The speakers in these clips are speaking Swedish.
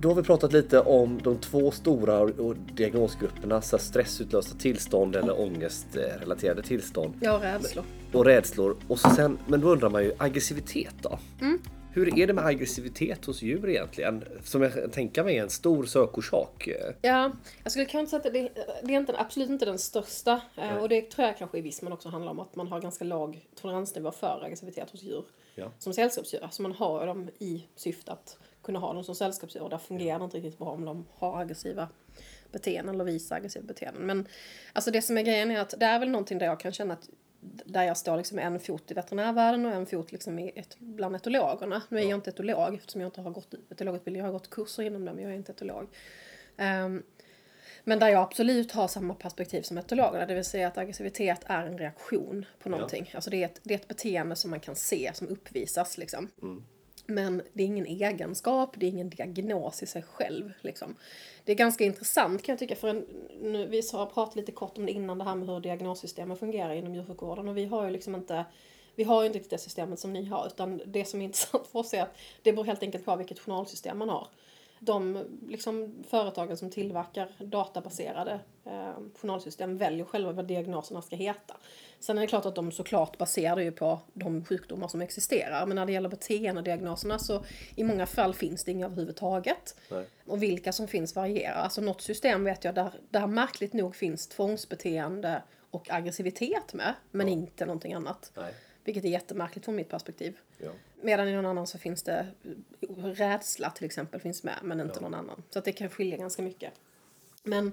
Då har vi pratat lite om de två stora diagnosgrupperna, så stressutlösta tillstånd eller ångestrelaterade tillstånd Ja, rädslor. och rädslor. Och sen, men då undrar man ju aggressivitet då? Hur är det med aggressivitet hos djur egentligen? Som jag tänka mig är en stor sökorsak. Ja, jag skulle kanske säga att det, det är inte, absolut inte den största. eh, Och det tror jag kanske i viss mån också handlar om att man har ganska låg toleransnivå för aggressivitet hos djur. Ja. Som sällskapsdjur. Alltså man har dem i syfte att kunna ha dem som sällskapsdjur. Och där fungerar det inte riktigt bra om de har aggressiva beteenden eller visar aggressiva beteenden. Men alltså det som är grejen är att det är väl någonting där jag kan känna att där jag står liksom en fot i veterinärvärlden och en fot liksom i ett, bland etologerna. Nu är jag inte etolog eftersom jag inte har gått etologutbildning. Jag har gått kurser inom det men jag är inte etolog. Ehm, men där jag absolut har samma perspektiv som etologerna, det vill säga att aggressivitet är en reaktion på någonting. Alltså det är, ett, det är ett beteende som man kan se, som uppvisas liksom. Men det är ingen egenskap, det är ingen diagnos i sig själv. Liksom. Det är ganska intressant kan jag tycka, för en, nu, vi har pratat lite kort om det innan, det här med hur diagnossystemen fungerar inom djursjukvården. Och vi har ju liksom inte vi har ju inte riktigt det systemet som ni har, utan det som är intressant för oss är att det beror helt enkelt på vilket journalsystem man har. De liksom, företagen som tillverkar databaserade eh, journalsystem väljer själva vad diagnoserna ska heta. Sen är det klart att de såklart baserar det ju på de sjukdomar som existerar. Men när det gäller beteendediagnoserna så i många fall finns det inga överhuvudtaget. Nej. Och vilka som finns varierar. Alltså något system vet jag där, där märkligt nog finns tvångsbeteende och aggressivitet med. Men inte någonting annat. Nej. Vilket är jättemärkligt från mitt perspektiv. Ja. Medan i någon annan så finns det rädsla till exempel finns med men inte någon annan. Så att det kan skilja ganska mycket. Men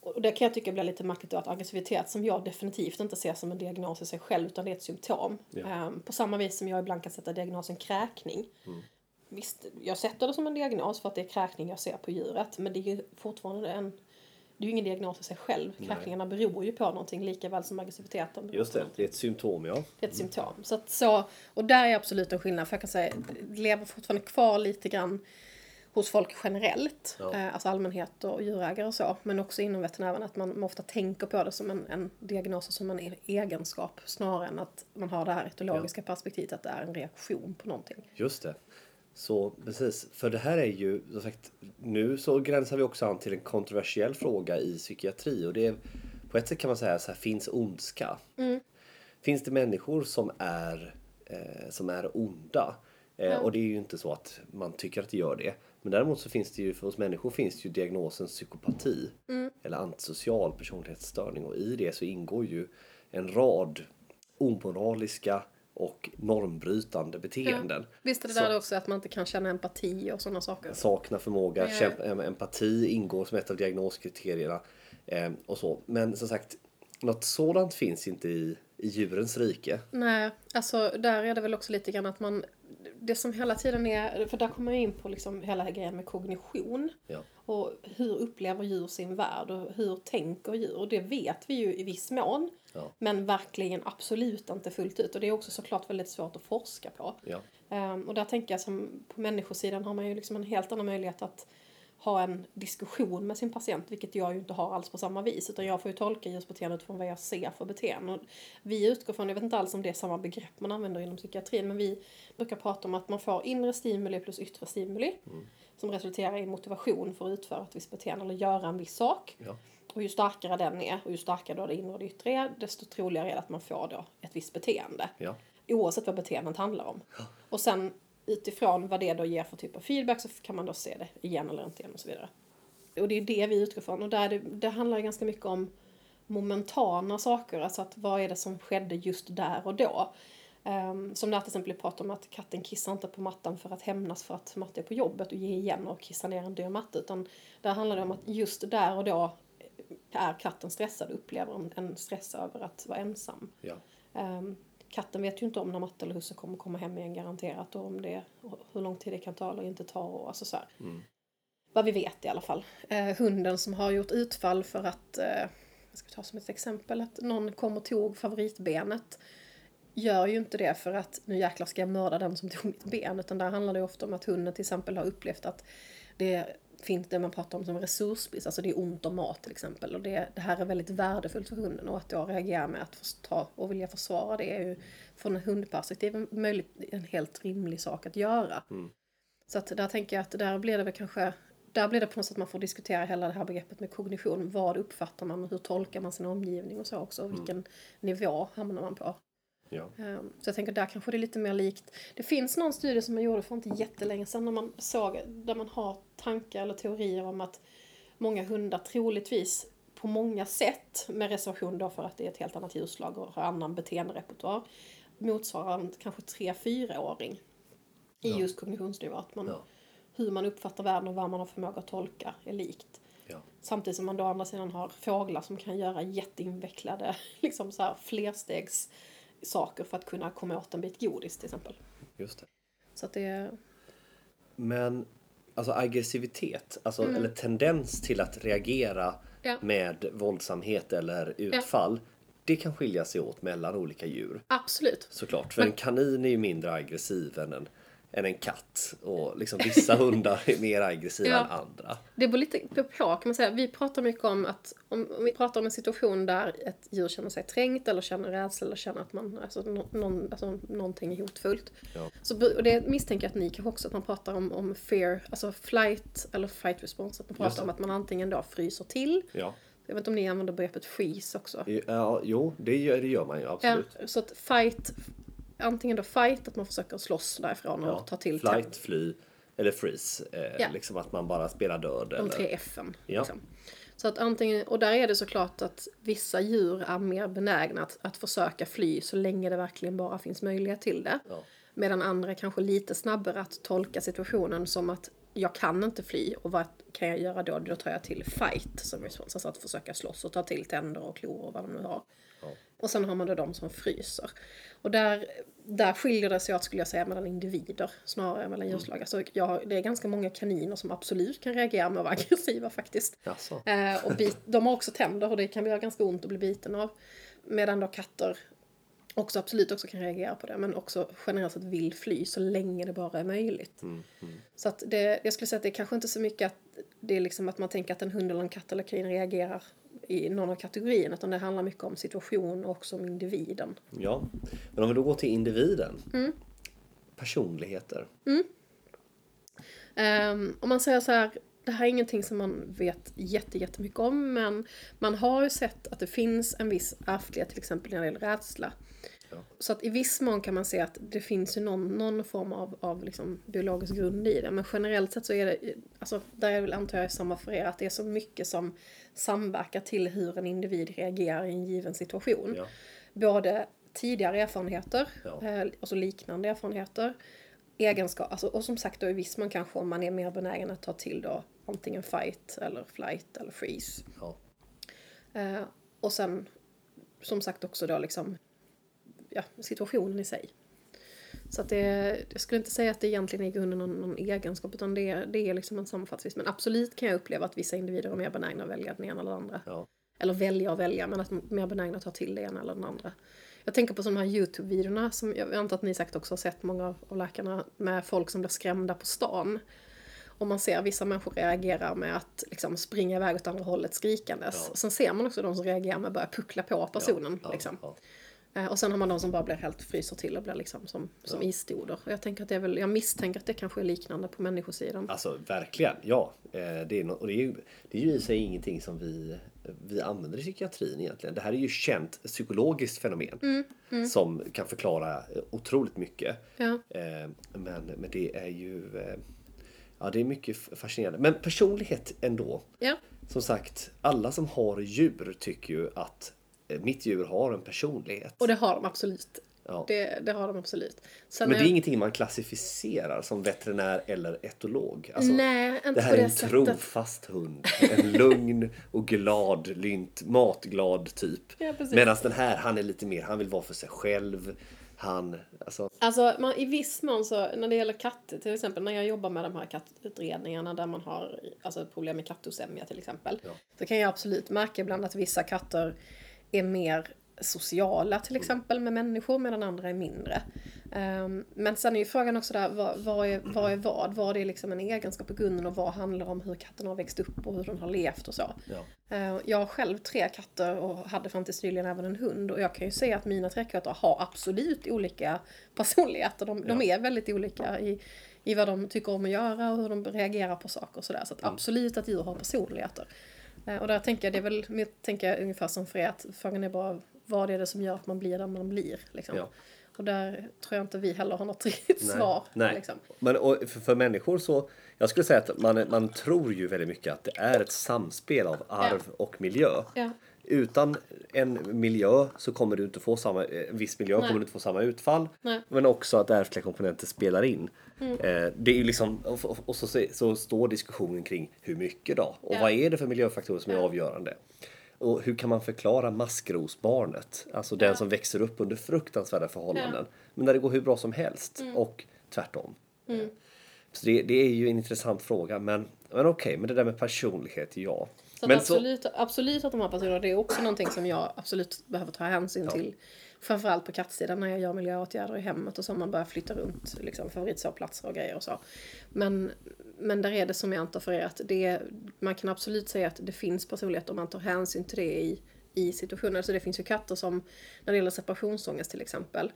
och det kan jag tycka blir lite märkligt då att aggressivitet som jag definitivt inte ser som en diagnos i sig själv utan det är ett symptom. Ja. Ehm, på samma vis som jag ibland kan sätta diagnosen kräkning. Visst, jag sätter det som en diagnos för att det är kräkning jag ser på djuret men det är ju fortfarande en det är ju ingen diagnos i sig själv. Kräkningarna beror ju på någonting lika väl som aggressiviteten Just det, det är ett symptom ja. Det är ett symptom. Så att så, och där är absolut en skillnad. För jag kan säga, det lever fortfarande kvar lite grann hos folk generellt. Ja. Eh, alltså allmänhet och djurägare och så. Men också inom veterinären att man, ofta tänker på det som en, en diagnos och som en egenskap. Snarare än att man har det här etologiska perspektivet att det är en reaktion på någonting. Just det. Så precis, för det här är ju som sagt, nu så gränsar vi också an till en kontroversiell fråga i psykiatri och det är på ett sätt kan man säga så här, finns ondska? Finns det människor som är, eh, som är onda? Eh, Och det är ju inte så att man tycker att det gör det. Men däremot så finns det ju, för oss människor finns det ju diagnosen psykopati. Eller antisocial personlighetsstörning och i det så ingår ju en rad omoraliska och normbrytande beteenden. Visst är det Så- där också att man inte kan känna empati och sådana saker. saknar förmåga, Ja. empati ingår som ett av diagnoskriterierna. Eh, och så. Men som sagt, något sådant finns inte i, i djurens rike. Nej, alltså där är det väl också lite grann att man... Det som hela tiden är... För där kommer jag in på liksom hela grejen med kognition. Ja. Och hur upplever djur sin värld och hur tänker djur? Och det vet vi ju i viss mån. Ja. Men verkligen absolut inte fullt ut. Och det är också såklart väldigt svårt att forska på. Ja. Ehm, och där tänker jag som på människosidan har man ju liksom en helt annan möjlighet att ha en diskussion med sin patient, vilket jag ju inte har alls på samma vis. Utan jag får ju tolka djursbeteendet från vad jag ser för beteende. Och vi utgår från, jag vet inte alls om det är samma begrepp man använder inom psykiatrin, men vi brukar prata om att man får inre stimuli plus yttre stimuli. Som resulterar i motivation för att utföra ett visst beteende eller göra en viss sak. Ja. Och ju starkare den är och ju starkare då det inre och det yttre är, desto troligare är det att man får då ett visst beteende. Ja. Oavsett vad beteendet handlar om. Och sen utifrån vad det då ger för typ av feedback så kan man då se det igen eller inte igen och så vidare. Och det är det vi utgår från. Och där det, det handlar ganska mycket om momentana saker. Alltså att vad är det som skedde just där och då. Um, som när till exempel vi pratar om att katten kissar inte på mattan för att hämnas för att Matte är på jobbet och ge igen och kissa ner en död matte. Utan där handlar det om att just där och då är katten stressad och upplever en, en stress över att vara ensam. Ja. Ehm, katten vet ju inte om när matte eller husse kommer komma hem igen garanterat och om det, och hur lång tid det kan ta eller inte ta och alltså så här. Vad vi vet i alla fall. Eh, hunden som har gjort utfall för att, eh, jag ska ta som ett exempel, att någon kom och tog favoritbenet. Gör ju inte det för att nu jäklar ska jag mörda den som tog mitt ben. Utan där handlar det ofta om att hunden till exempel har upplevt att det finns det man pratar om som resursbrist, alltså det är ont om mat till exempel. Och det, det här är väldigt värdefullt för hunden och att då reagera med att förstå och vilja försvara det är ju från en hundperspektiv möjligt, en helt rimlig sak att göra. Så att där tänker jag att där blir det väl kanske där blir det på något sätt att man får diskutera hela det här begreppet med kognition. Vad uppfattar man och hur tolkar man sin omgivning och så också. Och vilken nivå hamnar man på. Ja. Ehm, Så jag tänker där kanske det är lite mer likt. Det finns någon studie som man gjorde för inte jättelänge sedan när man såg, där man har tankar eller teorier om att många hundar troligtvis på många sätt, med reservation då för att det är ett helt annat djurslag och har annan beteenderepertoar, motsvarar en kanske 3-4-åring i just kognitionsnivå. Att man, Ja. Hur man uppfattar världen och vad man har förmåga att tolka är likt. Ja. Samtidigt som man då å andra sidan har fåglar som kan göra jätteinvecklade liksom så här, flerstegs saker för att kunna komma åt en bit godis till exempel. Just det. Så att det... Men alltså aggressivitet, alltså, eller tendens till att reagera Ja. med våldsamhet eller utfall. Det kan skilja sig åt mellan olika djur. Absolut. Såklart. För en kanin är ju mindre aggressiv än en, än en katt. Och liksom vissa hundar är mer aggressiva Ja. än andra. Det beror lite på kan man säga. Vi pratar mycket om att om, om vi pratar om en situation där ett djur känner sig trängt eller känner rädsla eller känner att man, alltså, nå- någon, alltså, någonting är hotfullt. Ja. Så, och det misstänker jag att ni kanske också, att man pratar om, om fear, alltså flight eller fight response. Att man pratar om att man antingen då fryser till. Ja. Jag vet inte om ni använder begreppet freeze också. ja jo, det gör, det gör man ju Ja, absolut. så att fight, antingen då fight, att man försöker slåss därifrån och Ja. ta till Flight, fly eller freeze. Eh, Ja. Liksom att man bara spelar död. de Eller... tre F'n. Ja. Liksom. Så att antingen, och där är det såklart att vissa djur är mer benägna att, att försöka fly så länge det verkligen bara finns möjlighet till det. Ja. Medan andra kanske lite snabbare att tolka situationen som att jag kan inte fly och vad kan jag göra då? Då tar jag till fight som respons, alltså att försöka slåss och ta till tänder och klor och vad de nu har. Och sen har man då de som fryser. Och där, där skiljer det sig åt skulle jag säga mellan individer snarare än mellan djurslag. Alltså jag, har- det är ganska många kaniner som absolut kan reagera med att vara aggressiva faktiskt. Eh, och bit, de har också tänder och det kan göra ganska ont att bli biten av. Medan då katter också absolut också kan reagera på det men också generellt sett vill fly så länge det bara är möjligt. Så att det, jag skulle säga att det är kanske inte så mycket att det är liksom att man tänker att en hund eller en katt eller kanin reagerar i någon av kategorierna utan det handlar mycket om situation och också om individen. Ja. Men om vi då går till individen. Mm. Personligheter. Um, om man säger så här, det här är ingenting som man vet jätte, jättemycket om men man har ju sett att det finns en viss ärftlighet till exempel när det gäller rädsla. Ja. Så att i viss mån kan man se att det finns ju någon, någon form av, av liksom biologisk grund i det. Men generellt sett så är det, alltså där är väl antar jag samma för er, att det är så mycket som samverkar till hur en individ reagerar i en given situation. Ja. Både tidigare erfarenheter, Ja. eh, alltså liknande erfarenheter, egenskap, alltså, och som sagt då i viss mån kanske om man är mer benägen att ta till då antingen fight eller flight eller freeze. Ja. Eh, och sen som sagt också då liksom ja, situationen i sig. Så att det, jag skulle inte säga att det egentligen är i grunden någon, någon egenskap utan det, är- det är liksom en sammanfattningsvis. Men absolut kan jag uppleva att vissa individer är mer benägna att välja den ena eller den andra. Ja. Eller välja och välja, men att de är mer benägna att ta till det ena eller den andra. Jag tänker på sådana här YouTube-videorna som jag antar att ni säkert också har sett många av- läkarna med folk som blir skrämda på stan. Och man ser vissa människor reagera med att liksom springa iväg åt andra hållet skrikandes. Ja. Och sen ser man också de som reagerar med att börja puckla på personen. Ja, liksom. ja. Eh, Och sen har man de som bara blir helt fryser till och blir liksom som, som isstoder. Och jag, tänker att det är väl, jag misstänker att det kanske är liknande på människosidan. Alltså verkligen, ja. Eh, Det är, no- och det är, det är ju i sig ingenting som vi, vi använder i psykiatrin egentligen. Det här är ju känt psykologiskt fenomen som kan förklara eh, otroligt mycket. Ja. Eh, Men, men det är ju eh, ja, det är mycket fascinerande. Men personlighet ändå. Ja. Som sagt, alla som har djur tycker ju att eh, mitt djur har en personlighet. Och det har de absolut. Ja. Det, det har de absolut. Sen Men det är är- ingenting man klassificerar som veterinär eller etolog. Alltså, Nej, inte det här på är det en sättet. trofast hund. En lugn och glad, lynt, matglad typ. Ja. Medan den här, han är lite mer, han vill vara för sig själv. Han, alltså, Alltså man, i viss mån så, när det gäller katter till exempel, när jag jobbar med de här kattutredningarna där man har alltså, problem med kattosämja till exempel. Ja. Så kan jag absolut märka ibland att vissa katter är mer sociala till exempel med människor medan andra är mindre. Um, men sen är ju frågan också där, vad, vad, är, vad är vad? Vad är liksom en egenskap i grunden och vad handlar om hur katten har växt upp och hur den har levt och så. Ja. Uh, jag har själv tre katter och hade fram tills nyligen även en hund och jag kan ju säga att mina tre katter har absolut olika personligheter. De, ja. de är väldigt olika i, i vad de tycker om att göra och hur de reagerar på saker och sådär. Så att mm. absolut att djur har personligheter. Uh, och där tänker jag, det är väl, tänker jag ungefär som för er, att frågan är bara vad är det som gör att man blir där man blir. Liksom. Ja. Och där tror jag inte vi heller har något riktigt nej, svar. Nej. Liksom. Men för, för, människor så, jag skulle säga att man, man tror ju väldigt mycket att det är ett samspel av arv ja. och miljö. Ja. Utan en miljö så kommer du inte få samma, en viss miljö Nej. kommer du inte få samma utfall. Nej. Men också att ärftliga komponenter spelar in. Mm. Eh, det är ju liksom, och, och så, så, står diskussionen kring hur mycket då? Och ja. vad är det för miljöfaktorer som är avgörande? Och hur kan man förklara maskrosbarnet? Alltså den som växer upp under fruktansvärda förhållanden. Ja. Men där det går hur bra som helst. Mm. Och tvärtom. Mm. Så det, det, är ju en intressant fråga. Men, men okej, okay, men det där med personlighet, ja. Så men absolut, så... absolut att de har personer, det är också någonting som jag absolut behöver ta hänsyn ja. till. Framförallt på kattsidan när jag gör miljöåtgärder i hemmet och så man börjar flytta runt liksom, favoritsovplatser och grejer och så. Men, men där är det som jag antar för er att det, man kan absolut säga att det finns personlighet om man tar hänsyn till det i, i situationer. Så det finns ju katter som, när det gäller separationsångest till exempel,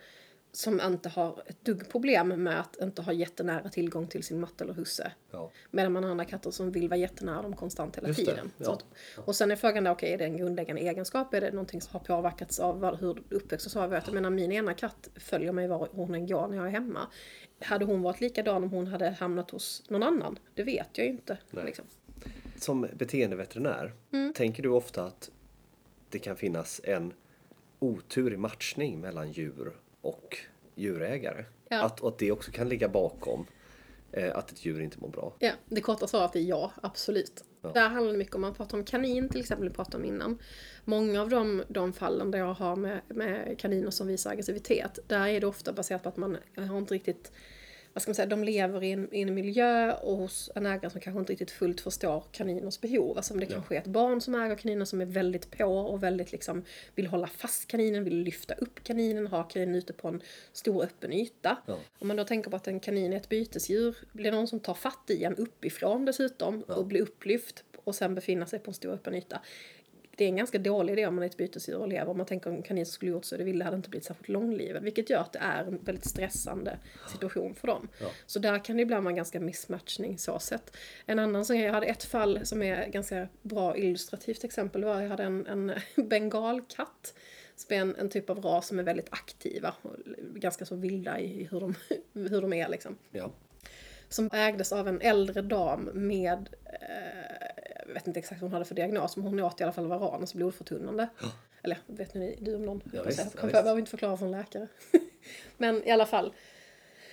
som inte har ett dugg problem med att inte ha jättenära tillgång till sin matte eller husse. Ja. Medan man har andra katter som vill vara jättenära dem konstant hela Just tiden. Ja. Att, och sen är frågan då, okej, okay, är det en grundläggande egenskap? Är det någonting som har påverkats av hur uppväxt och så? Jag menar, min ena katt följer mig var hon än går när jag är hemma. Hade hon varit likadan om hon hade hamnat hos någon annan? Det vet jag ju inte. Liksom. Som beteendeveterinär, mm. tänker du ofta att det kan finnas en otur i matchning mellan djur och djurägare. Ja. Att, och att det också kan ligga bakom eh, att ett djur inte mår bra. Ja, det korta svaret är ja, absolut. Ja. Där handlar det mycket om, man pratar om kanin till exempel, vi pratade om innan. Många av de, de fallen där jag har med, med kaniner som visar aggressivitet, där är det ofta baserat på att man har inte riktigt vad ska man säga, de lever i en, i en miljö och hos en ägare som kanske inte riktigt fullt förstår kaniners behov. Alltså om det ja. kanske är ett barn som äger kaninen som är väldigt på och väldigt liksom vill hålla fast kaninen, vill lyfta upp kaninen, ha kaninen ute på en stor öppen yta. Ja. Om man då tänker på att en kanin är ett bytesdjur, blir det någon som tar fatt i en uppifrån dessutom ja. och blir upplyft och sen befinna sig på en stor öppen yta det är en ganska dålig idé om man är ett bytesdjur och lever. Om man tänker om en kanin skulle gjort så det ville hade inte blivit särskilt långlivad. Vilket gör att det är en väldigt stressande situation för dem. Ja. Så där kan det ibland vara ganska missmatchning så sett. En annan som jag hade ett fall som är ganska bra illustrativt exempel var jag hade en, en bengalkatt. Som är en, en typ av ras som är väldigt aktiva och ganska så vilda i hur de, hur de är liksom. Ja. Som ägdes av en äldre dam med eh, jag vet inte exakt vad hon hade för diagnos, men hon åt i alla fall varan, alltså blodförtunnande. Ja. Eller vet ni du om någon? Ja, visst, jag ja, behöver inte förklara från läkare. men i alla fall.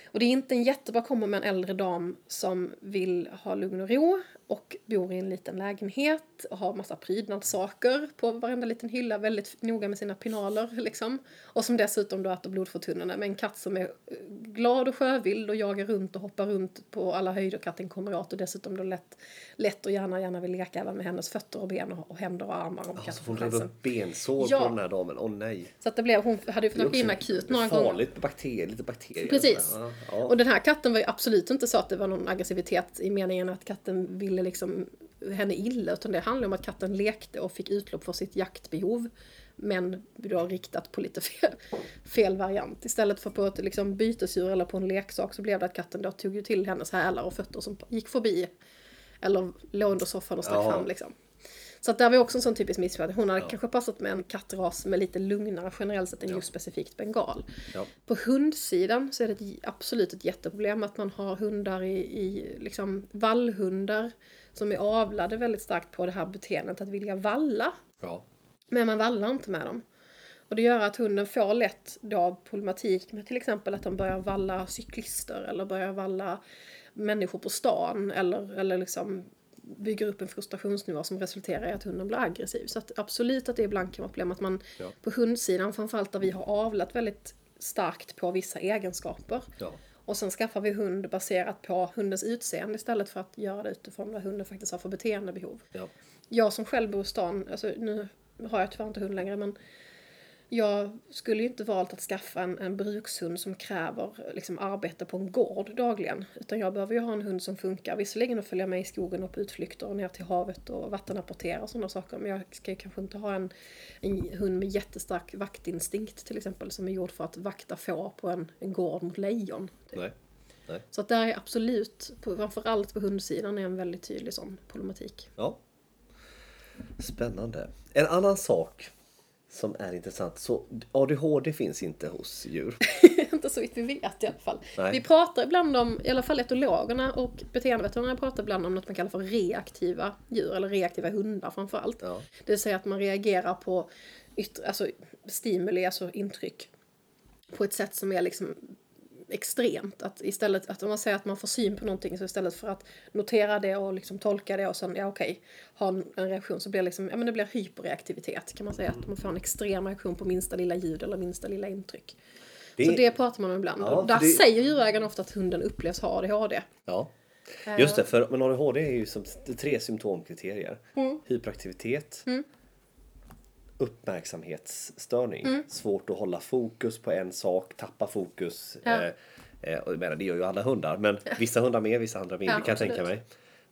Och det är inte en jättebra kombo med en äldre dam som vill ha lugn och ro och bor i en liten lägenhet och har massa prydnadssaker på varenda liten hylla, väldigt noga med sina pinaler liksom. Och som dessutom då äter blodförtunnande med en katt som är eh, glad och sjövild och jagar runt och hoppar runt på alla höjder katten kommer åt och dessutom då lätt, lätt och gärna, gärna vill leka även med hennes fötter och ben och, och händer och armar. Och alltså hon drog upp bensår ja. på den här damen, åh oh, nej. Så att det blev, hon hade ju fått in akut några gånger. Farligt med bakterier, lite bakterier. Precis. Ja, ja. Och den här katten var ju absolut inte så att det var någon aggressivitet i meningen att katten ville liksom henne illa utan det handlar om att katten lekte och fick utlopp för sitt jaktbehov. Men då riktat på lite fel, fel variant. Istället för på ett liksom bytesdjur eller på en leksak så blev det att katten då tog ju till hennes hälar och fötter som gick förbi. Eller låg under soffan och stack ja. fram liksom. Så att där var också en sån typisk missfärd. Hon hade ja. kanske passat med en kattras med lite lugnare generellt sett än ja. just specifikt bengal. Ja. På hundsidan så är det ett, absolut ett jätteproblem att man har hundar i, i liksom vallhundar som är avlade väldigt starkt på det här beteendet att vilja valla. Ja. Men man vallar inte med dem. Och det gör att hunden får lätt då problematik med till exempel att de börjar valla cyklister eller börjar valla människor på stan eller, eller liksom bygger upp en frustrationsnivå som resulterar i att hunden blir aggressiv. Så att absolut att det ibland kan vara problem att man ja. på hundsidan, framförallt där vi har avlat väldigt starkt på vissa egenskaper. Ja. Och sen skaffar vi hund baserat på hundens utseende istället för att göra det utifrån vad hunden faktiskt har för beteendebehov. Ja. Jag som själv bor i stan, alltså nu har jag tyvärr inte hund längre men jag skulle ju inte valt att skaffa en, en brukshund som kräver liksom, arbete på en gård dagligen. Utan jag behöver ju ha en hund som funkar. Visserligen att följa med i skogen och på utflykter och ner till havet och vattenapportera och sådana saker. Men jag ska ju kanske inte ha en, en hund med jättestark vaktinstinkt till exempel. Som är gjord för att vakta får på en, en gård mot lejon. Typ. Nej. Nej. Så att där är absolut, på, framförallt på hundsidan, är en väldigt tydlig sån problematik. Ja. Spännande. En annan sak som är intressant. Så ADHD finns inte hos djur. inte så vitt vi vet i alla fall. Nej. Vi pratar ibland om, i alla fall etologerna och beteendeveterinärerna pratar ibland om något man kallar för reaktiva djur, eller reaktiva hundar framförallt. Ja. Det vill säga att man reagerar på yttre, alltså stimuli, alltså intryck, på ett sätt som är liksom extremt. Att istället, att om man säger att man får syn på någonting så istället för att notera det och liksom tolka det och sen, ja okej, ha en, en reaktion så blir det liksom, ja men det blir hyperreaktivitet kan man säga. Att man får en extrem reaktion på minsta lilla ljud eller minsta lilla intryck. Det- Så det pratar man om ibland. Ja, där det- säger djurägaren ofta att hunden upplevs ha ADHD. Ja. Just det, för men ADHD är ju som det är tre symptomkriterier. Mm. Hyperaktivitet, uppmärksamhetsstörning, Mm. svårt att hålla fokus på en sak, tappa fokus. Ja. Eh, eh, och jag menar, det gör ju alla hundar, men vissa hundar mer, vissa andra mindre Ja, kan jag tänka mig.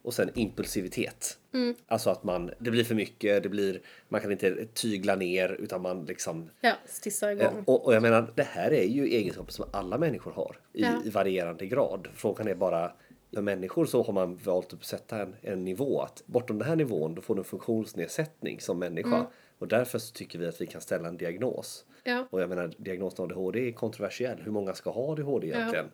Och sen impulsivitet. Mm. Alltså att man, det blir för mycket, det blir, man kan inte tygla ner utan man liksom Ja, stissar igång. Eh, Och, och jag menar, det här är ju egenskaper som alla människor har i, Ja. i varierande grad. Frågan är bara, för människor så har man valt att sätta en, en nivå. Att bortom den här nivån då får du en funktionsnedsättning som människa. Mm. Och därför så tycker vi att vi kan ställa en diagnos. Ja. Och jag menar, diagnosen ADHD är kontroversiell. Hur många ska ha ADHD egentligen?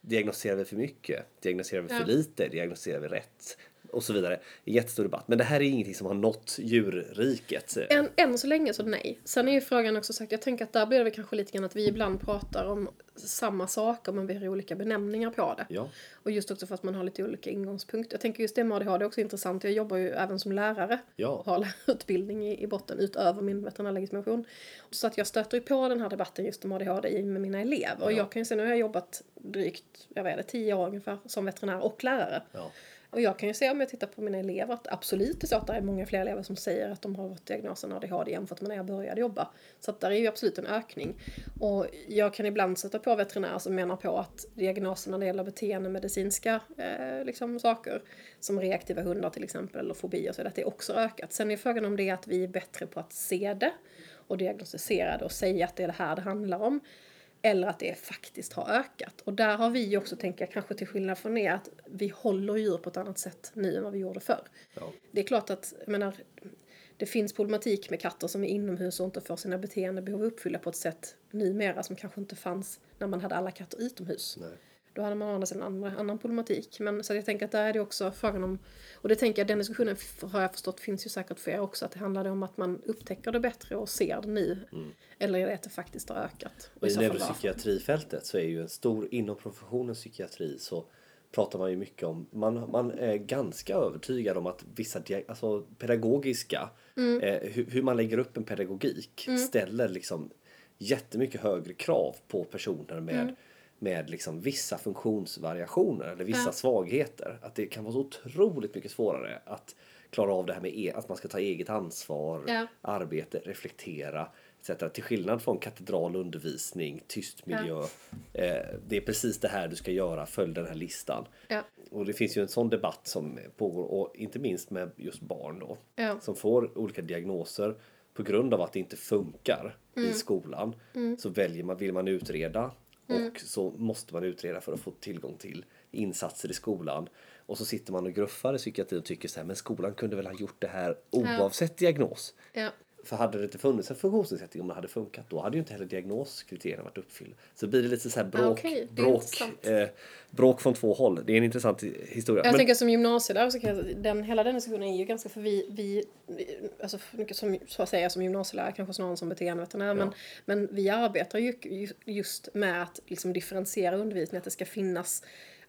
Diagnostiserar vi för mycket? Diagnostiserar vi för Ja. lite? Diagnostiserar vi rätt? Och så vidare. Jättestor debatt. Men det här är ingenting som har nått djurriket. Än, än så länge så nej. Sen är ju frågan också sagt, jag tänker att där blir det kanske lite grann att vi ibland pratar om samma saker men vi har olika benämningar på det. Ja. Och just också för att man har lite olika ingångspunkter. Jag tänker just det med ADHD är också intressant. Jag jobbar ju även som lärare Ja. och har lärarutbildning i, i botten utöver min veterinärlegitimation. Så att jag stöter ju på den här debatten just om ADHD i- med mina elever. Och Ja. jag kan ju se, nu har jag jobbat drygt, jag vet inte, tio år ungefär som veterinär och lärare. Ja. Och jag kan ju se om jag tittar på mina elever att absolut det är så att det är många fler elever som säger att de har fått diagnosen ADHD jämfört med när jag började jobba. Så att där är ju absolut en ökning. Och jag kan ibland sätta på veterinärer som menar på att diagnosen när det gäller beteendemedicinska eh, liksom, saker, som reaktiva hundar till exempel, eller fobi och så, att det också ökat. Sen är frågan om det är att vi är bättre på att se det och diagnostisera det och säga att det är det här det handlar om. Eller att det faktiskt har ökat. Och där har vi ju också, tänker jag, kanske till skillnad från er, att vi håller djur på ett annat sätt nu än vad vi gjorde förr. Ja. Det är klart att, jag menar, det finns problematik med katter som är inomhus och inte får sina beteendebehov uppfyllda på ett sätt numera som kanske inte fanns när man hade alla katter utomhus. Nej. Då hade man å andra sidan en annan, problematik. Men så jag tänker att där är det också frågan om, och det tänker jag, den diskussionen har jag förstått finns ju säkert för er också, att det handlade om att man upptäcker det bättre och ser det nu. Eller är det att det faktiskt har ökat? Och i fall varför? neuropsykiatrifältet så är ju en stor, inom professionen psykiatri så pratar man ju mycket om, man, man är ganska övertygad om att vissa alltså pedagogiska, eh, hur, hur man lägger upp en pedagogik ställer liksom jättemycket högre krav på personer med, med liksom vissa funktionsvariationer eller vissa Ja. svagheter. Att det kan vara så otroligt mycket svårare att klara av det här med e- att man ska ta eget ansvar, Ja. arbete, reflektera etc. Till skillnad från katedral undervisning, tyst miljö. Eh, det är precis det här du ska göra, följ den här listan. Ja. Och det finns ju en sån debatt som pågår, och inte minst med just barn då. Ja. Som får olika diagnoser på grund av att det inte funkar Mm. i skolan. Så väljer man, vill man utreda Mm. och så måste man utreda för att få tillgång till insatser i skolan. Och så sitter man och gruffar i psykiatrin och tycker så här, men skolan kunde väl ha gjort det här oavsett diagnos. Ja. För hade det inte funnits en funktionsnedsättning om det hade funkat då hade ju inte heller diagnoskriterierna varit uppfyllda. Så blir det lite så här bråk, Ah, är bråk, eh, bråk från två håll. Det är en intressant historia. Jag Men- tänker som gymnasielärare så kan jag, den, hela den diskussionen är ju ganska för vi, vi alltså som, så att säga som gymnasielärare kanske snarare som beteendeveterinär men, men vi arbetar ju- just med att liksom differentiera undervisningen, att det ska finnas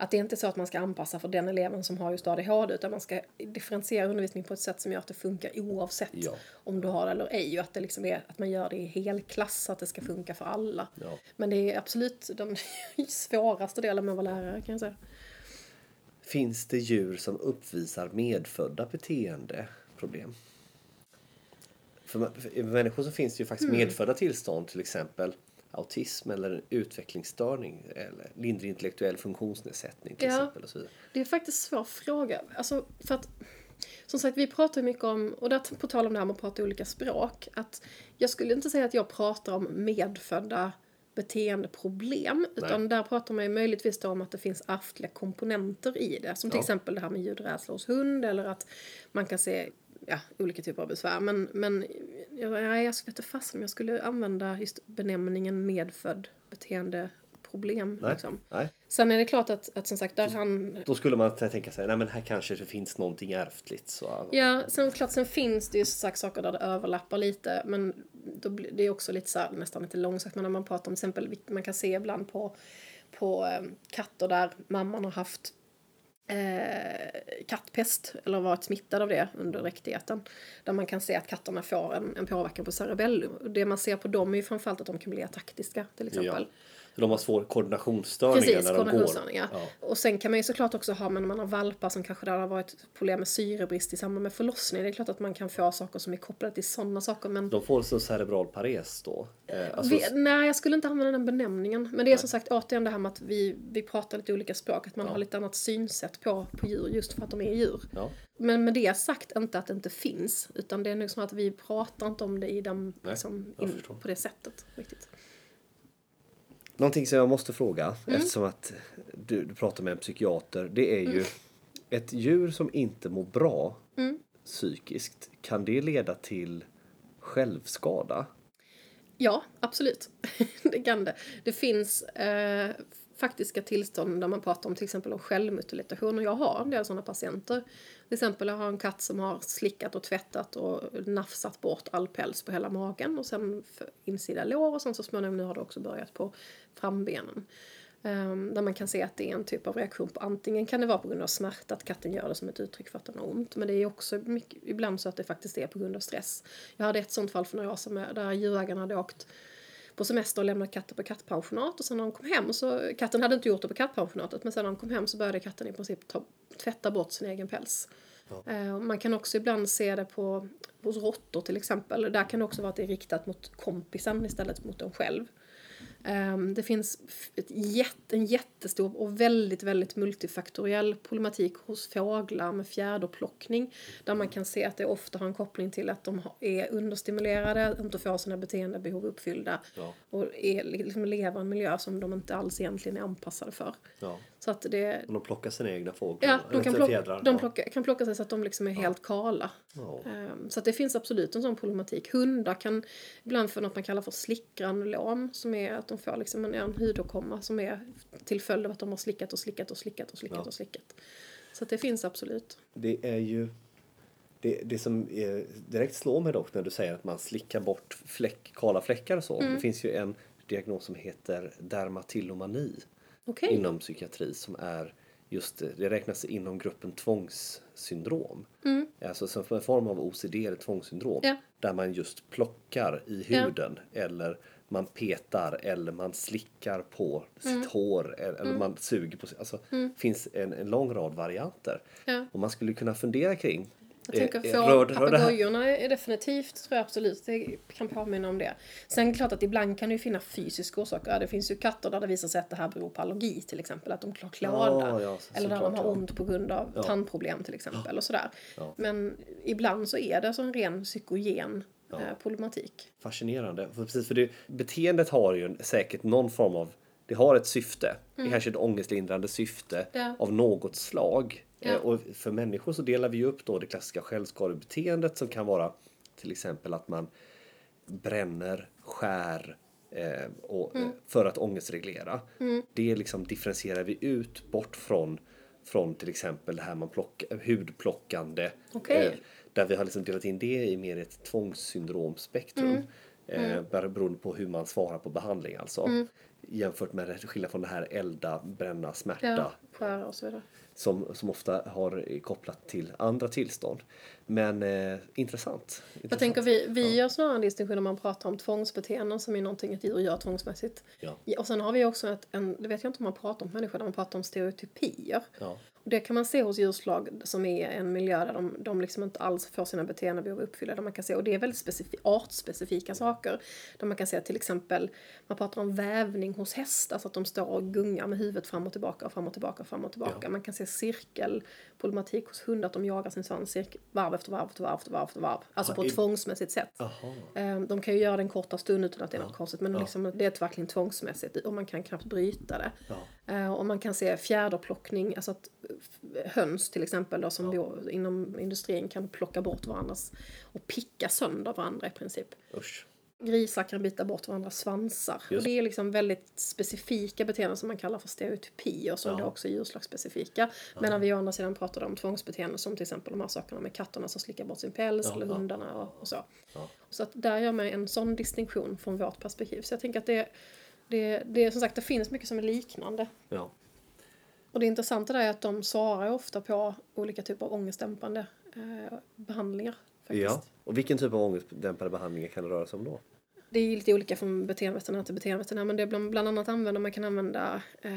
att det inte är så att man ska anpassa för den eleven som har just ADHD utan man ska differentiera undervisningen på ett sätt som gör att det funkar oavsett Ja. om du har det eller ej och att det liksom är att man gör det i helklass så att det ska funka för alla. Ja. Men det är absolut den svåraste delen med att vara lärare kan jag säga. Finns det djur som uppvisar medfödda beteendeproblem? för, människor så finns det ju faktiskt medfödda tillstånd, till exempel autism eller en utvecklingsstörning eller lindrig intellektuell funktionsnedsättning till Ja. exempel. Och så vidare. Det är faktiskt en svår fråga. Alltså, för att, som sagt, vi pratar ju mycket om, och där, på tal om det här med att prata olika språk, att jag skulle inte säga att jag pratar om medfödda beteendeproblem, utan där pratar man ju möjligtvis då om att det finns ärftliga komponenter i det, som till Ja. exempel det här med ljudrädsla hos hund, eller att man kan se ja, olika typer av besvär. Men, men jag, jag skulle inte fast om jag skulle använda just benämningen medfödd beteendeproblem. Nej. Liksom. Nej. Sen är det klart att, att som sagt, där han... Då skulle man tänka sig, nej men här kanske det finns någonting ärftligt. Så, Ja, sen, klart, sen finns det ju som sagt saker där det överlappar lite, men då blir det är också lite så här, nästan lite långsökt. Men när man pratar om till exempel, man kan se ibland på, på eh, katter där mamman har haft eh, kattpest eller varit smittad av det under dräktigheten. Där man kan se att katterna får en, en påverkan på cerebellum. Det man ser på dem är ju framförallt att de kan bli ataktiska till exempel. ja. Så de har svår koordinationsstörningar Precis, när de går. koordinationsstörningar. Ja. Och sen kan man ju såklart också ha, men när man har valpar som kanske där har varit problem med syrebrist i samband med förlossning. Det är klart att man kan få saker som är kopplade till sådana saker. Men De får så cerebral pares då. Eh, alltså, vi, nej, jag skulle inte använda den benämningen. Men det är som sagt återigen det här med att vi, vi pratar lite olika språk. Att man har lite annat synsätt på, på djur just för att de är djur. ja. Men med det sagt inte att det inte finns. Utan det är nog som att vi pratar inte om det i den, Nej, liksom, in, på det sättet. Riktigt. Någonting som jag måste fråga, Mm. eftersom att du, du pratar med en psykiater. Det är ju Mm. ett djur som inte mår bra psykiskt. Kan det leda till självskada? Ja, absolut. det kan det. Det finns eh, faktiska tillstånd där man pratar om till exempel om självmutilation och jag har en del sådana patienter. Till exempel jag har en katt som har slickat och tvättat och nafsat bort all päls på hela magen och sen insida lår och sen så småningom nu har det också börjat på frambenen. Um, där man kan se att det är en typ av reaktion på antingen kan det vara på grund av smärta, att katten gör det som ett uttryck för att den har ont. Men det är också mycket, ibland så att det faktiskt är på grund av stress. Jag hade ett sånt fall för några år sedan där djurägaren hade åkt på semester och lämnat katten på kattpensionat och sen när de kom hem så, katten hade inte gjort det på kattpensionatet men sen när de kom hem så började katten i princip ta, tvätta bort sin egen päls. Eh, och Man kan också ibland se det på, hos råttor till exempel. Där kan det också vara att det är riktat mot kompisen istället mot en själv. Ehm, Det finns ett jätte, en jättestor och väldigt, väldigt multifaktoriell problematik hos fåglar med fjäderplockning. Där man kan se att det ofta har en koppling till att de är understimulerade, inte får sina beteendebehov uppfyllda Ja. och är, liksom lever i en miljö som de inte alls egentligen är anpassade för. Ja. Så att det, Och de plockar sina egna fåglar? Ja, de kan, plocka, fjädrar? de Ja. plocka, kan plocka sig så att de liksom är helt kala. Ja. Ehm, Så att det finns absolut en sån problematik. Hundar kan ibland få något man kallar för slickgranulom som är att de får liksom en, en hudåkomma som är till följd av att de har slickat och slickat och slickat och slickat Ja. och slickat. Så att det finns absolut. Det är ju... Det, det som direkt slår mig dock när du säger att man slickar bort fläck, kala fläckar och så. Mm. Det finns ju en diagnos som heter dermatillomani Okej. inom psykiatri som är just det, räknas inom gruppen tvångssyndrom. Alltså som en form av OCD eller tvångssyndrom. Mm. Ja. Där man just plockar i Ja. huden eller man petar eller man slickar på Mm. sitt hår eller, eller man suger på sig. Alltså det finns en, en lång rad varianter. Ja. Och man skulle kunna fundera kring Jag tänker eh, för rör- rör det här- papegojorna är definitivt, tror jag absolut, det kan påminna om det. Sen det klart att ibland kan det ju finnas fysiska orsaker. Ja, Det finns ju katter där det visar sig att det här beror på allergi till exempel, att de har klåda. Ja, ja, så- eller där de har ja. ont på grund av tandproblem till exempel och sådär. Ja. Men ibland så är det så en ren psykogen eh, problematik. Fascinerande. För precis, för det, beteendet har ju säkert någon form av... Det har ett syfte. Det är kanske ett ångestlindrande syfte Mm. Ja. av något slag. Ja. Eh, Och för människor så delar vi upp då det klassiska självskadebeteendet som kan vara till exempel att man bränner, skär eh, och, Mm. eh, för att ångestreglera. Det liksom differentierar vi ut bort från, från till exempel det här man plockar, hudplockande. Okej. Eh, där vi har liksom delat in det i mer ett tvångssyndromspektrum. Mm. Eh, bara beroende på hur man svarar på behandling alltså. jämfört med skillnad från det här elda, bränna, smärta. Ja, och så vidare. Som, som ofta har kopplat till andra tillstånd. Men eh, intressant. Jag intressant. tänker vi, vi gör snarare en distinktion när man pratar om tvångsbeteenden som är någonting ett djur gör tvångsmässigt. Ja. Och sen har vi också ett, en, det vet jag inte om man pratar om människor, där man pratar om stereotypier. Ja. Det kan man se hos djurslag som är en miljö där de, de liksom inte alls får sina beteendebehov uppfyllda. Där man kan se, och det är väldigt specifi, artspecifika saker. Där man kan se till exempel, man pratar om vävning hos hästar, så att de står och gungar med huvudet fram och tillbaka, och fram och tillbaka, och fram och tillbaka. Ja. Man kan se cirkelproblematik hos hundar, att de jagar sin svans cirkel, varv efter varv efter varv efter varv efter varv. Alltså Ja, på ett i- tvångsmässigt sätt. Jaha. Eh, De kan ju göra det en korta stund utan att det är något Ja. konstigt, men Ja. liksom, det är verkligen tvångsmässigt och man kan knappt bryta det. Ja. Eh, Och man kan se fjäderplockning, alltså att f- höns till exempel då, som bor inom industrin kan plocka bort varandras och picka sönder varandra i princip. Usch. Grisar kan bita bort varandras svansar. Just. Och det är liksom väldigt specifika beteenden som man kallar för stereotypier som Ja. då också är djurslagsspecifika. Medan vi å andra sidan pratar om tvångsbeteenden som till exempel de här sakerna med katterna som slickar bort sin päls Ja, eller ja. hundarna och, och så. Ja. Så att där gör man en sån distinktion från vårt perspektiv. Så jag tänker att det, det, det som sagt det finns mycket som är liknande. Ja. Och det intressanta där är att de svarar ofta på olika typer av ångestdämpande eh, behandlingar. Faktiskt. ja. Och vilken typ av ångestdämpande behandlingar kan det röra sig om då? Det är lite olika från beteendeveterinär till beteendeveterinär men det är bland, bland annat använder man kan använda eh,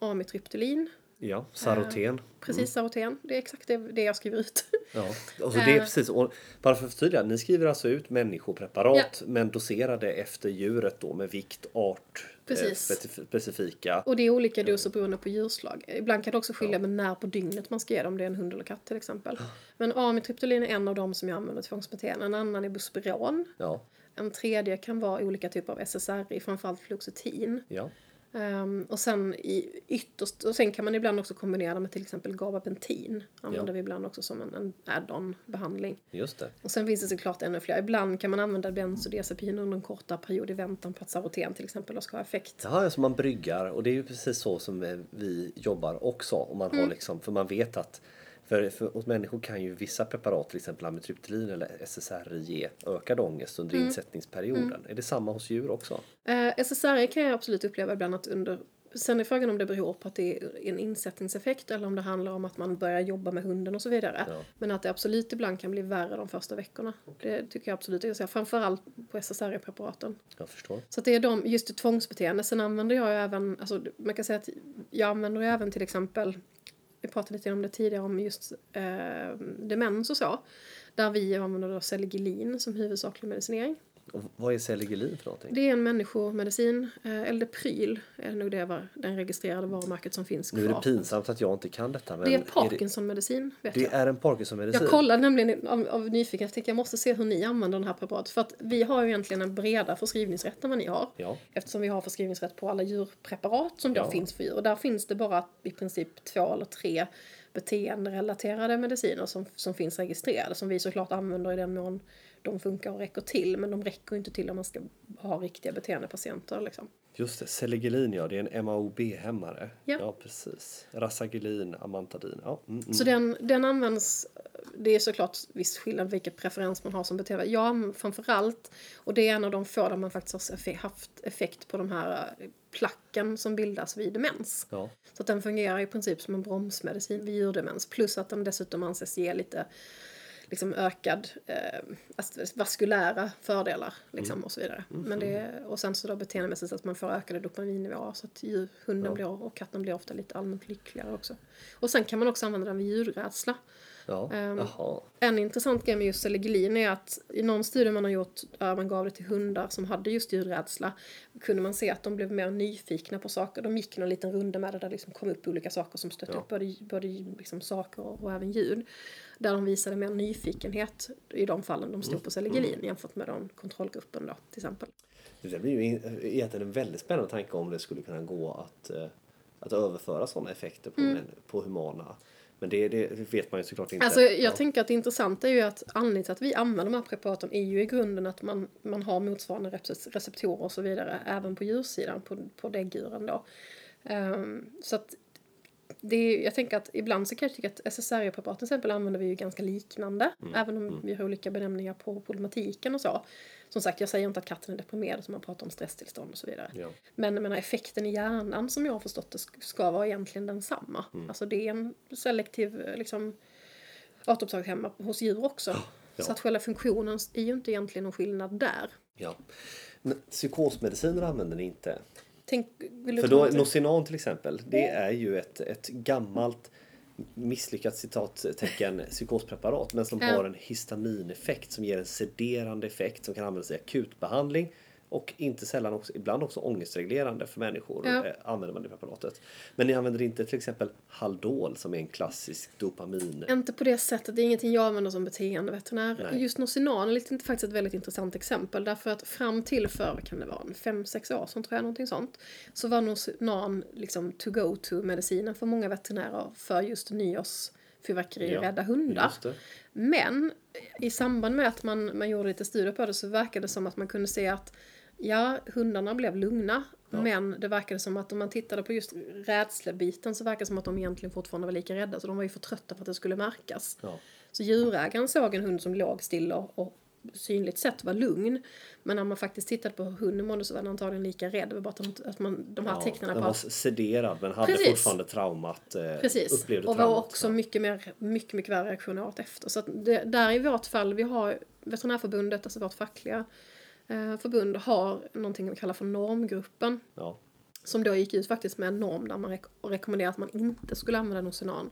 amitriptylin, Ja, Saroten. precis Saroten. Det är exakt det, det jag skriver ut. Ja, och så det är Eh. precis. Och bara för att förtydliga, ni skriver alltså ut människopreparat men doserade efter djuret då med vikt, art, eh, Precis. specif- specifika. Och det är olika doser beroende på djurslag. Ibland kan det också skilja med när på dygnet man ska ge dem, det är en hund eller katt till exempel. Men amitriptylin är en av dem som jag använder tvångsbeteende. En annan är buspiron. Ja, En tredje kan vara olika typer av SSRI, framförallt fluoxetin. ja, Ehm, och sen i ytterst, och sen kan man ibland också kombinera med till exempel gabapentin. Använder Ja. vi ibland också som en, en add-on behandling. just det. Och sen finns det såklart ännu fler. Ibland kan man använda bensodiazepin under en kortare period i väntan på att Saroten till exempel ska ha effekt. Ja, alltså man bryggar och det är ju precis så som vi jobbar också. Och man Mm. har liksom, för man vet att för, för hos människor kan ju vissa preparat, till exempel amitriptylin eller SSRI, ge ökad ångest under Mm. insättningsperioden. Är det samma hos djur också? Eh, SSRI kan jag absolut uppleva ibland att under Sen är frågan om det beror på att det är en insättningseffekt eller om det handlar om att man börjar jobba med hunden och så vidare. Ja. Men att det absolut ibland kan bli värre de första veckorna. Det tycker jag absolut. Jag ser framförallt på SSRI-preparaten. Jag förstår. Så att det är de, just det tvångsbeteende. Sen använder jag ju även, alltså man kan säga att jag använder ju även till exempel, vi pratade lite om det tidigare om just eh, demens och så. Där vi använder då Celgilin som huvudsaklig medicinering. Och vad är Celigelin för någonting? Det är en människomedicin, eh, Eldepryl är nog det var, den registrerade varumärket som finns kvar. Nu är det pinsamt att jag inte kan detta. Men Det är Parkinson-medicin, vet det jag. är en Parkinson-medicin? Jag kollade nämligen av, av nyfikenhet, tänkte jag måste se hur ni använder den här preparatet. För att vi har ju egentligen en bredare förskrivningsrätt än vad ni har. Ja. Eftersom vi har förskrivningsrätt på alla djurpreparat som då Ja. finns för djur. Och där finns det bara i princip två eller tre beteenderelaterade mediciner som, som finns registrerade. Som vi såklart använder i den mån de funkar och räcker till. Men de räcker inte till om man ska ha riktiga beteendepatienter. Liksom. Just det, Celigelin ja, det är en MAOB-hämmare. Ja. precis. Rasagilin, Amantadin. Ja, mm, mm. Så den, den används, det är såklart viss skillnad vilken preferens man har som beteende. Använder framförallt, och det är en av de få där man faktiskt har haft effekt på de här eh, placken som bildas vid demens. ja. Så att den fungerar i princip som en bromsmedicin vid djurdemens. Plus att den dessutom anses ge lite liksom ökad eh, ast- vaskulära fördelar liksom, och så vidare. Men det, och sen så då beteendemässigt att man får ökade dopaminnivåer så att djur, hunden Ja. blir, och katten blir ofta lite allmänt lyckligare också. Och sen kan man också använda den vid ljudrädsla. Ja. Ehm. En intressant grej med just Celigelin är att i någon studie man har gjort där man gav det till hundar som hade just ljudrädsla kunde man se att de blev mer nyfikna på saker. De gick någon liten runda med det där det liksom kom upp olika saker som stötte Ja. upp både, både liksom saker och, och även ljud. Där de visade mer nyfikenhet i de fallen de stod på Celigelin jämfört med den kontrollgruppen då till exempel. Det blir ju egentligen en väldigt spännande tanke om det skulle kunna gå att, eh, att överföra sådana effekter på, män- på humana. Men det, det vet man ju såklart inte. Mm. Alltså jag ja. tänker att det intressanta är ju att anledningen till att vi använder de här preparaten är ju i grunden att man, man har motsvarande recept- receptorer och så vidare även på djursidan, på, på däggdjuren då. Ehm, så att det är, jag tänker att ibland så kan jag tycka att SSRI-preparat till exempel använder vi ju ganska liknande. Mm. Även om vi har olika benämningar på problematiken och så. Som sagt, jag säger inte att katten är deprimerad som man pratar om stresstillstånd och så vidare. Ja. Men menar, effekten i hjärnan som jag har förstått det sk- ska vara egentligen densamma. Mm. Alltså det är en selektiv liksom, återupptagshämma hos djur också. ja. Så att själva funktionen är ju inte egentligen någon skillnad där. Ja. Men psykosmediciner använder ni inte? Tänk, För då, Nocinan till exempel, det är ju ett, ett gammalt misslyckat citattecken psykospreparat men som har en histamineffekt som ger en sederande effekt som kan användas i akutbehandling och inte sällan också, ibland också ångestreglerande för människor Ja. eh, använder man det preparatet. Men ni använder inte till exempel Haldol som är en klassisk dopamin. Inte på det sättet, det är ingenting jag använder som beteendeveterinär. Nej. Just Nocinan är faktiskt ett väldigt intressant exempel därför att fram till för, kan det vara, en fem, sex år sedan tror jag, någonting sånt. Så var Nocinan liksom to go to medicinen för många veterinärer för just nyårsfyrverkeri Ja, rädda hundar. Men i samband med att man, man gjorde lite studier på det så verkade det som att man kunde se att ja, hundarna blev lugna. Men det verkade som att om man tittade på just rädslebiten så verkade det som att de egentligen fortfarande var lika rädda. Så de var ju för trötta för att det skulle märkas. Ja. Så djurägaren såg en hund som låg still och, synligt sett var lugn. Men när man faktiskt tittade på hur hunden mådde så var den antagligen lika rädd. Det var bara att, man, de här Ja, tecknen den på var att sederad men hade Precis. fortfarande traumat. Eh, Precis, upplevde och var traumat. också mycket mer, mycket, mycket värre reaktioner åt efter. Så att det, där i vårt fall, vi har Veterinärförbundet, alltså vårt fackliga förbund, har någonting vi kallar för normgruppen. Ja. Som då gick ut faktiskt med en norm där man rek- rekommenderade att man inte skulle använda Nocinan.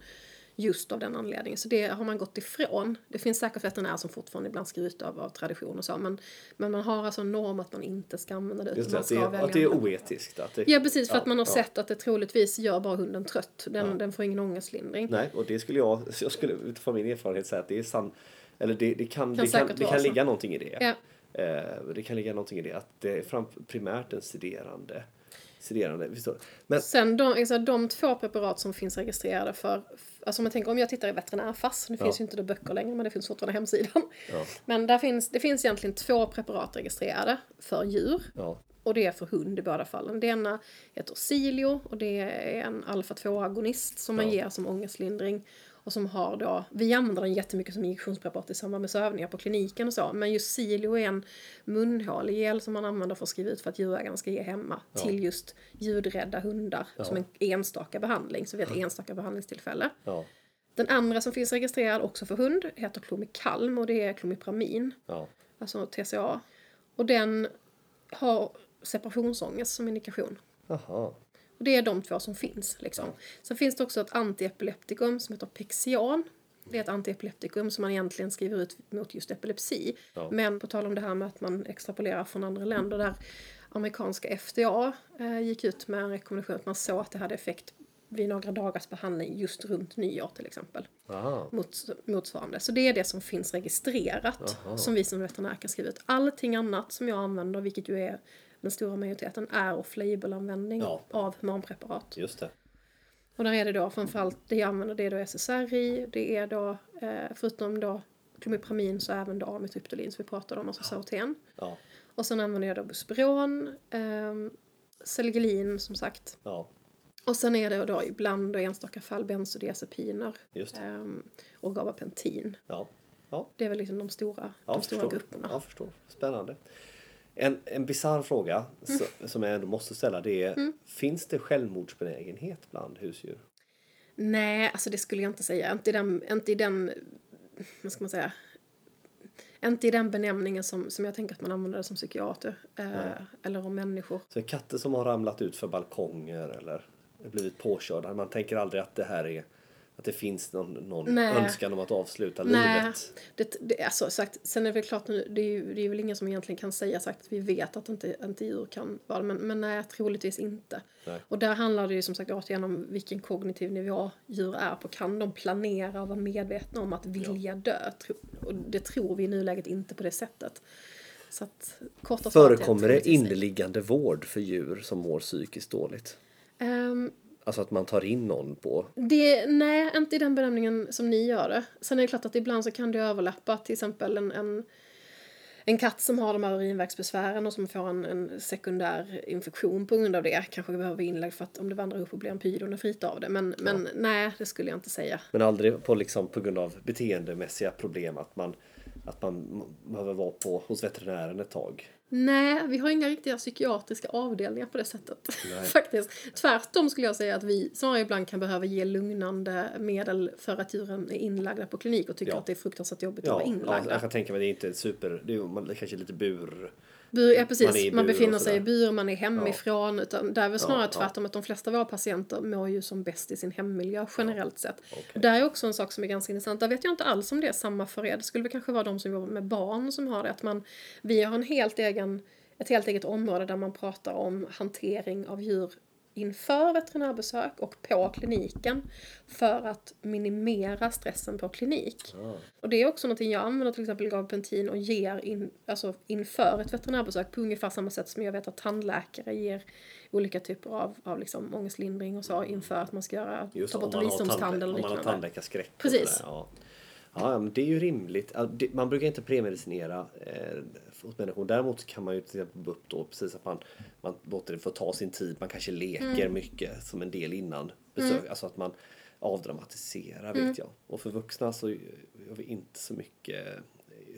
Just av den anledningen. Så det har man gått ifrån. Det finns säkert veterinärer som fortfarande ibland skriver ut av, tradition och så. Men, men man har alltså en norm att man inte ska använda det. Just utan det, man att, det ska är, att det är oetiskt. Att det, Ja precis, för Ja, att man har ja. sett att det troligtvis gör bara hunden trött. Den, Ja. den får ingen ångestlindring. Nej, och det skulle jag, jag skulle utifrån min erfarenhet säga att det är sant. Eller det, det kan, det kan, det kan så. ligga någonting i det. Ja. Eh, det kan ligga någonting i det. Att det är fram, primärt en förstår du? Men Sen de, alltså, de två preparat som finns registrerade för, alltså om jag tänker om jag tittar i veterinärfass, nu Ja. finns ju inte det böcker längre men det finns fortfarande hemsidan. Ja. Men där finns, det finns egentligen två preparat registrerade för djur. ja, Och det är för hund i båda fallen. Det ena heter Silio och det är en alfa-2-agonist som man ger som ångestlindring. Och som har då, vi använder den jättemycket som injektionspreparat i samband med sövningar på kliniken och så. Men just Silio är en munhålegel som man använder för att skriva ut för att djurägaren ska ge hemma. Till just ljudrädda hundar. Som en enstaka behandling, så vid ett enstaka behandlingstillfälle. ja, Den andra som finns registrerad också för hund heter Clomikalm och det är klomipramin ja, alltså TCA. Och den har separationsångest som indikation. Jaha. Och det är de två som finns. Liksom. Sen finns det också ett antiepileptikum som heter Pexian. Det är ett antiepileptikum som man egentligen skriver ut mot just epilepsi. Ja. Men på tal om det här med att man extrapolerar från andra länder där amerikanska FDA eh, gick ut med en rekommendation att man såg att det hade effekt vid några dagars behandling just runt nyår till exempel. Aha. Mots, motsvarande. Så det är det som finns registrerat som vi som veterinär kan skriva ut. Allting annat som jag använder, vilket ju är den stora majoriteten, är off-label-användning Ja. av humanpreparat. Just det. Och där är det då framförallt det jag använder, det är då SSRI, det är då eh, förutom då klomipramin så även då amitriptylin som vi pratade om, alltså Saroten. Ja, Och sen använder jag då Buspron, eh, Selgelin som sagt. ja, Och sen är det då ibland och enstaka fall bensodiazepiner eh, och gabapentin. Ja, ja. Det är väl liksom de stora, Ja, de stora förstår. grupperna. Ja, förstår. Spännande. En, en bisarr fråga Mm. så, som jag ändå måste ställa det är Finns det självmordsbenägenhet bland husdjur? Nej, alltså det skulle jag inte säga. Inte i den, inte i den vad ska man säga, inte i den benämningen som, som jag tänker att man använder som psykiater. Eh, eller om människor. Så katter som har ramlat ut för balkonger eller blivit påkörda. Man tänker aldrig att det här är att det finns någon, någon önskan om att avsluta Nej, livet. det, det, alltså, sagt, sen är det väl klart, nu, det är, ju, det är väl ingen som egentligen kan säga sagt att vi vet att inte, inte djur kan vara det, men, men nej, troligtvis inte. Nej. Och där handlar det ju som sagt återigen om vilken kognitiv nivå djur är på. Kan de planera och vara medvetna om att vilja dö? Tro, och det tror vi i nuläget inte på det sättet. Så att, Förekommer det inneliggande vård för djur som mår psykiskt dåligt? Ehm, Alltså att man tar in någon på... Det, nej, inte i den benämningen som ni gör det. Sen är det klart att ibland så kan det överlappa till exempel en, en en katt som har de här urinvägsbesvären och som får en, en sekundär infektion på grund av det kanske behöver inlägg för att om det vandrar upp och blir en pyelonefrit av det. Men, men nej, det skulle jag inte säga. Men aldrig på, liksom, på grund av beteendemässiga problem att man, att man behöver vara på, hos veterinären ett tag? Nej, vi har inga riktiga psykiatriska avdelningar på det sättet. Faktiskt. Tvärtom skulle jag säga att vi snarare ibland kan behöva ge lugnande medel för att djuren är inlagda på klinik och tycker ja. att det är fruktansvärt jobbigt ja, att vara inlagda. Ja, jag kan tänka mig att det är inte super, det är, man, det är kanske lite bur Bur, ja, precis. Man, man befinner sig i bur, man är hemifrån. Ja. Utan där är väl snarare ja, tvärtom att de flesta av våra patienter mår ju som bäst i sin hemmiljö generellt sett. Okay. Där är också en sak som är ganska intressant. Där vet jag inte alls om det är samma för er. Det skulle väl kanske vara de som jobbar med barn som har det. Att man, vi har en helt egen, ett helt eget område där man pratar om hantering av djur inför veterinärbesök och på kliniken för att minimera stressen på klinik. Ah. Och det är också någonting jag använder till exempel gabapentin och ger in, alltså inför ett veterinärbesök på ungefär samma sätt som jag vet att tandläkare ger olika typer av, av liksom ångestlindring och så inför att man ska göra, Just, ta bort en visdomstand eller liknande. Om man har tandläkarskräck. Precis. Ja. Ja, men det är ju rimligt. Man brukar inte premedicinera eh, hos människor. Däremot kan man ju till exempel upp då precis att man, man låter det få ta sin tid. Man kanske leker mm. mycket som en del innan besök. Mm. Alltså att man avdramatiserar mm. vet jag. Och för vuxna så gör vi inte så mycket